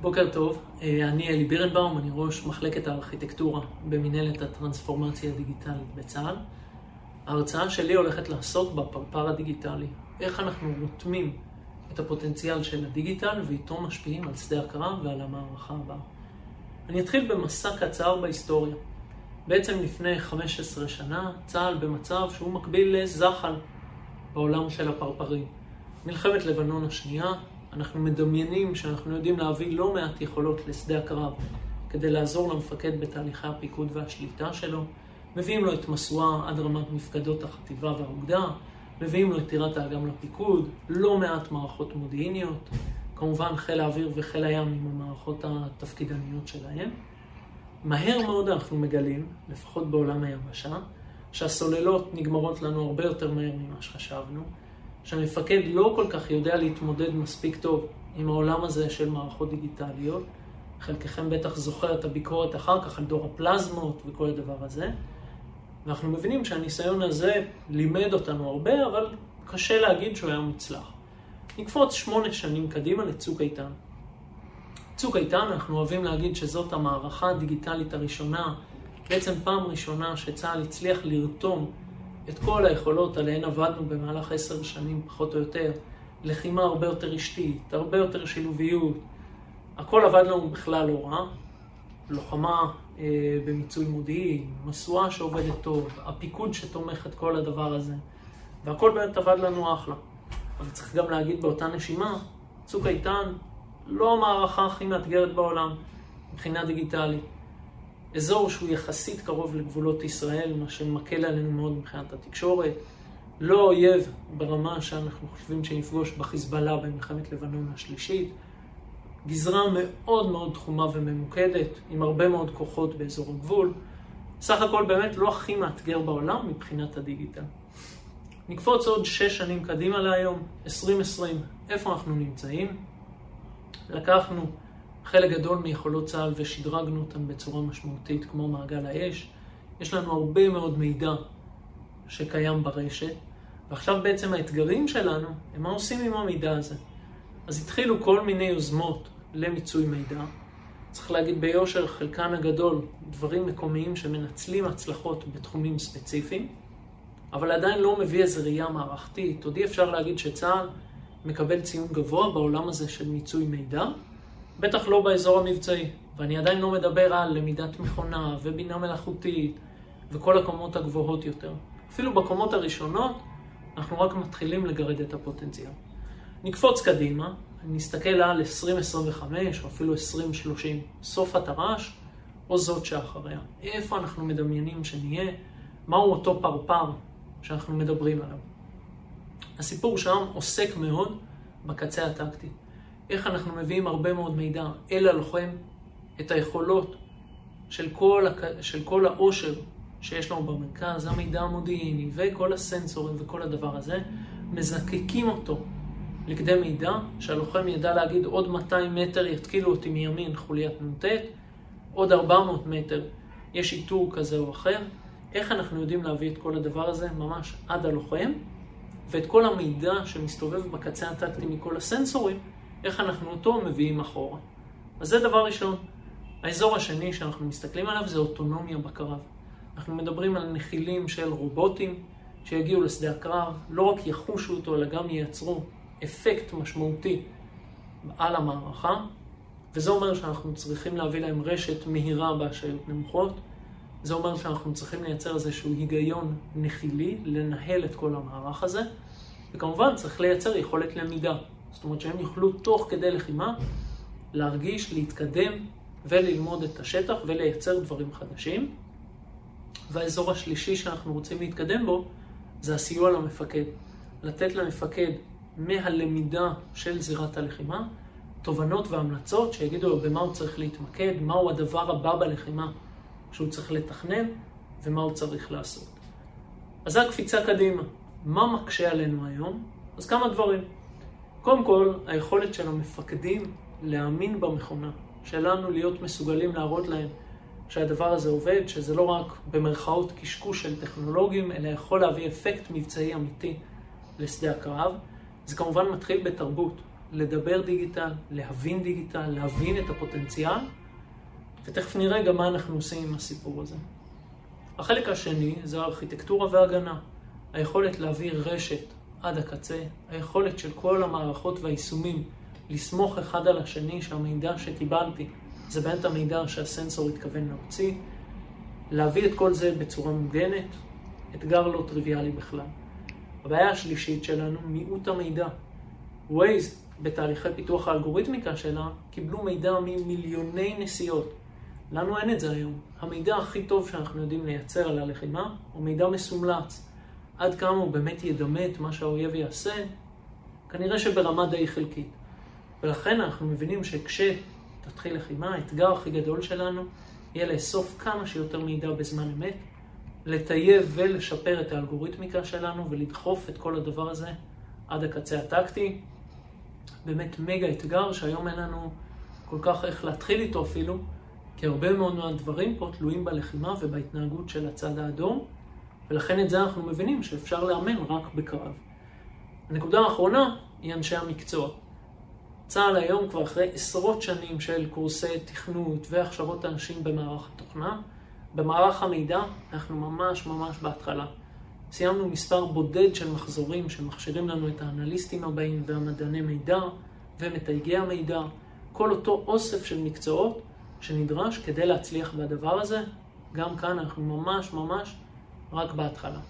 בוקר טוב, אה, אני אלי בירנבאום, אני ראש מחלקת הארכיטקטורה במנהלת הטרנספורמציה הדיגיטלית בצה"ל. ההרצאה שלי הולכת לעסוק בפרפר הדיגיטלי, איך אנחנו רותמים את הפוטנציאל של הדיגיטל ואיתו משפיעים על שדה הקרב ועל המערכה הבאה. אני אתחיל במסע קצר בהיסטוריה. בעצם לפני 15 שנה, צה"ל במצב שהוא מקביל לזחל בעולם של הפרפרים. מלחמת לבנון השנייה, אנחנו מדמיינים שאנחנו יודעים להביא לא מעט יכולות לשדה הקרב כדי לעזור למפקד בתהליכי הפיקוד והשליטה שלו. מביאים לו את משואה עד רמת מפקדות החטיבה והאוגדה, מביאים לו את טירת האגם לפיקוד, לא מעט מערכות מודיעיניות, כמובן חיל האוויר וחיל הים עם המערכות התפקידניות שלהם. מהר מאוד אנחנו מגלים, לפחות בעולם היבשה, שהסוללות נגמרות לנו הרבה יותר מהר ממה שחשבנו, שהמפקד לא כל כך יודע להתמודד מספיק טוב עם העולם הזה של מערכות דיגיטליות. חלקכם בטח זוכר את הביקורת אחר כך על דור הפלזמות וכל הדבר הזה. ואנחנו מבינים שהניסיון הזה לימד אותנו הרבה, אבל קשה להגיד שהוא היה מוצלח. נקפוץ שמונה שנים קדימה לצוק איתן. צוק איתן, אנחנו אוהבים להגיד שזאת המערכה הדיגיטלית הראשונה, בעצם פעם ראשונה שצה"ל הצליח לרתום את כל היכולות עליהן עבדנו במהלך עשר שנים, פחות או יותר. לחימה הרבה יותר אשתית, הרבה יותר שילוביות. הכל עבד לנו בכלל לא רע. לוחמה אה, במיצוי מודיעין, משואה שעובדת טוב, הפיקוד שתומך את כל הדבר הזה. והכל באמת עבד לנו אחלה. אבל צריך גם להגיד באותה נשימה, צוק איתן לא המערכה הכי מאתגרת בעולם מבחינה דיגיטלית. אזור שהוא יחסית קרוב לגבולות ישראל, מה שמקל עלינו מאוד מבחינת התקשורת. לא אויב ברמה שאנחנו חושבים שנפגוש בחיזבאללה במלחמת לבנון השלישית. גזרה מאוד מאוד תחומה וממוקדת, עם הרבה מאוד כוחות באזור הגבול. סך הכל באמת לא הכי מאתגר בעולם מבחינת הדיגיטל. נקפוץ עוד שש שנים קדימה להיום, 2020, איפה אנחנו נמצאים? לקחנו חלק גדול מיכולות צה"ל ושדרגנו אותן בצורה משמעותית, כמו מעגל האש. יש לנו הרבה מאוד מידע שקיים ברשת, ועכשיו בעצם האתגרים שלנו הם מה עושים עם המידע הזה. אז התחילו כל מיני יוזמות למיצוי מידע. צריך להגיד ביושר, חלקן הגדול דברים מקומיים שמנצלים הצלחות בתחומים ספציפיים, אבל עדיין לא מביא איזו ראייה מערכתית. עוד אי אפשר להגיד שצה"ל מקבל ציון גבוה בעולם הזה של מיצוי מידע, בטח לא באזור המבצעי. ואני עדיין לא מדבר על למידת מכונה ובינה מלאכותית וכל הקומות הגבוהות יותר. אפילו בקומות הראשונות אנחנו רק מתחילים לגרד את הפוטנציאל. נקפוץ קדימה, נסתכל על 2025 או אפילו 2030, סוף התר"ש או זאת שאחריה. איפה אנחנו מדמיינים שנהיה, מהו אותו פרפר שאנחנו מדברים עליו. הסיפור שם עוסק מאוד בקצה הטקטי. איך אנחנו מביאים הרבה מאוד מידע אל הלוחם, את היכולות של כל, הק... של כל העושר שיש לנו במרכז, המידע המודיעיני וכל הסנסורים וכל הדבר הזה, מזקקים אותו לכדי מידע, שהלוחם ידע להגיד עוד 200 מטר יתקילו אותי מימין חוליית נ"ט, עוד 400 מטר יש איתור כזה או אחר. איך אנחנו יודעים להביא את כל הדבר הזה ממש עד הלוחם, ואת כל המידע שמסתובב בקצה הטקטי מכל הסנסורים, איך אנחנו אותו מביאים אחורה. אז זה דבר ראשון. האזור השני שאנחנו מסתכלים עליו זה אוטונומיה בקרב. אנחנו מדברים על נחילים של רובוטים שיגיעו לשדה הקרב, לא רק יחושו אותו, אלא גם ייצרו אפקט משמעותי על המערכה, וזה אומר שאנחנו צריכים להביא להם רשת מהירה בהשעיות נמוכות. זה אומר שאנחנו צריכים לייצר איזשהו היגיון נחילי, לנהל את כל המערך הזה, וכמובן צריך לייצר יכולת למידה. זאת אומרת שהם יוכלו תוך כדי לחימה להרגיש, להתקדם וללמוד את השטח ולייצר דברים חדשים. והאזור השלישי שאנחנו רוצים להתקדם בו זה הסיוע למפקד. לתת למפקד מהלמידה של זירת הלחימה תובנות והמלצות שיגידו לו במה הוא צריך להתמקד, מהו הדבר הבא בלחימה שהוא צריך לתכנן ומה הוא צריך לעשות. אז זה הקפיצה קדימה. מה מקשה עלינו היום? אז כמה דברים. קודם כל, היכולת של המפקדים להאמין במכונה, שלנו להיות מסוגלים להראות להם שהדבר הזה עובד, שזה לא רק במרכאות קשקוש של טכנולוגים, אלא יכול להביא אפקט מבצעי אמיתי לשדה הקרב. זה כמובן מתחיל בתרבות. לדבר דיגיטל, להבין דיגיטל, להבין את הפוטנציאל, ותכף נראה גם מה אנחנו עושים עם הסיפור הזה. החלק השני זה הארכיטקטורה והגנה. היכולת להעביר רשת עד הקצה, היכולת של כל המערכות והיישומים לסמוך אחד על השני שהמידע שקיבלתי זה באמת המידע שהסנסור התכוון להוציא, להביא את כל זה בצורה מוגנת, אתגר לא טריוויאלי בכלל. הבעיה השלישית שלנו, מיעוט המידע. Waze, בתהליכי פיתוח האלגוריתמיקה שלה, קיבלו מידע ממיליוני נסיעות. לנו אין את זה היום. המידע הכי טוב שאנחנו יודעים לייצר על הלחימה הוא מידע מסומלץ. עד כמה הוא באמת ידמה את מה שהאויב יעשה, כנראה שברמה די חלקית. ולכן אנחנו מבינים שכשתתחיל לחימה, האתגר הכי גדול שלנו יהיה לאסוף כמה שיותר מידע בזמן אמת, לטייב ולשפר את האלגוריתמיקה שלנו ולדחוף את כל הדבר הזה עד הקצה הטקטי. באמת מגה אתגר שהיום אין לנו כל כך איך להתחיל איתו אפילו, כי הרבה מאוד מהדברים פה תלויים בלחימה ובהתנהגות של הצד האדום, ולכן את זה אנחנו מבינים שאפשר לאמן רק בקרב. הנקודה האחרונה היא אנשי המקצוע. צה"ל היום כבר אחרי עשרות שנים של קורסי תכנות והכשרות אנשים במערך התוכנה. במערך המידע אנחנו ממש ממש בהתחלה. סיימנו מספר בודד של מחזורים שמכשירים לנו את האנליסטים הבאים והמדעני מידע ומתייגי המידע, כל אותו אוסף של מקצועות שנדרש כדי להצליח בדבר הזה. גם כאן אנחנו ממש ממש רק בהתחלה.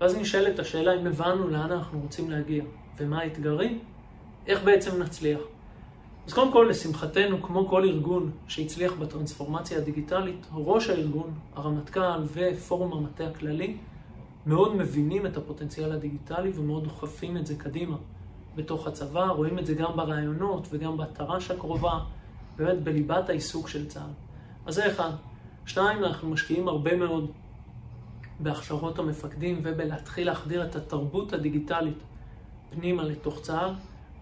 ואז נשאלת השאלה אם הבנו לאן אנחנו רוצים להגיע ומה האתגרים, איך בעצם נצליח. אז קודם כל, לשמחתנו, כמו כל ארגון שהצליח בטרנספורמציה הדיגיטלית, ראש הארגון, הרמטכ"ל ופורום המטה הכללי מאוד מבינים את הפוטנציאל הדיגיטלי ומאוד דוחפים את זה קדימה בתוך הצבא, רואים את זה גם ברעיונות וגם בתר"ש הקרובה, באמת בליבת העיסוק של צה"ל. אז זה אחד. שתיים, אנחנו משקיעים הרבה מאוד בהכשרות המפקדים ובלהתחיל להחדיר את התרבות הדיגיטלית פנימה לתוך צה"ל.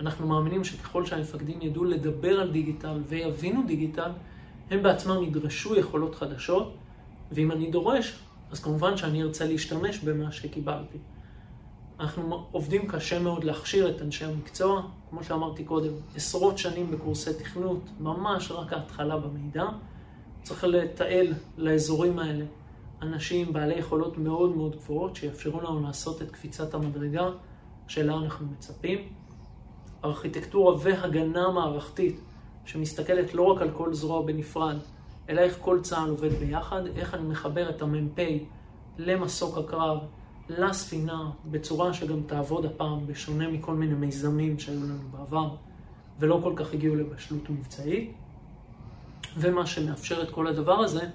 אנחנו מאמינים שככל שהמפקדים ידעו לדבר על דיגיטל ויבינו דיגיטל, הם בעצמם ידרשו יכולות חדשות, ואם אני דורש, אז כמובן שאני ארצה להשתמש במה שקיבלתי. אנחנו עובדים קשה מאוד להכשיר את אנשי המקצוע, כמו שאמרתי קודם, עשרות שנים בקורסי תכנות, ממש רק ההתחלה במידע. צריך לתעל לאזורים האלה אנשים בעלי יכולות מאוד מאוד גבוהות, שיאפשרו לנו לעשות את קפיצת המדרגה שלה אנחנו מצפים. ארכיטקטורה והגנה מערכתית, שמסתכלת לא רק על כל זרוע בנפרד, אלא איך כל צה"ל עובד ביחד, איך אני מחבר את המ"פ למסוק הקרב, לספינה, בצורה שגם תעבוד הפעם, בשונה מכל מיני מיזמים שהיו לנו בעבר, ולא כל כך הגיעו לבשלות מבצעית. ומה שמאפשר את כל הדבר הזה,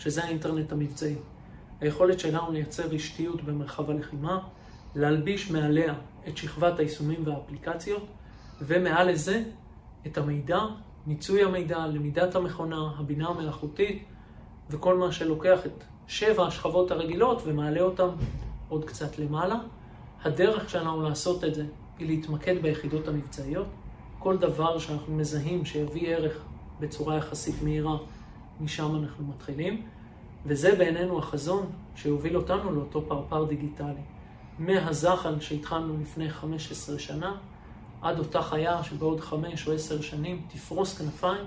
שזה האינטרנט המבצעי. היכולת שלנו לייצר רשתיות במרחב הלחימה, להלביש מעליה את שכבת היישומים והאפליקציות, ומעל לזה את המידע, מיצוי המידע, למידת המכונה, הבינה המלאכותית, וכל מה שלוקח את שבע השכבות הרגילות ומעלה אותן עוד קצת למעלה. הדרך שלנו לעשות את זה היא להתמקד ביחידות המבצעיות. כל דבר שאנחנו מזהים שיביא ערך בצורה יחסית מהירה, משם אנחנו מתחילים. וזה בעינינו החזון שהוביל אותנו לאותו פרפר דיגיטלי. מהזחל שהתחלנו לפני 15 שנה, עד אותה חיה שבעוד 5 או 10 שנים תפרוס כנפיים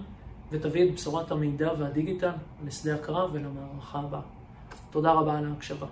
ותביא את בשורת המידע והדיגיטל לשדה הקרב ולמערכה הבאה. תודה רבה על ההקשבה.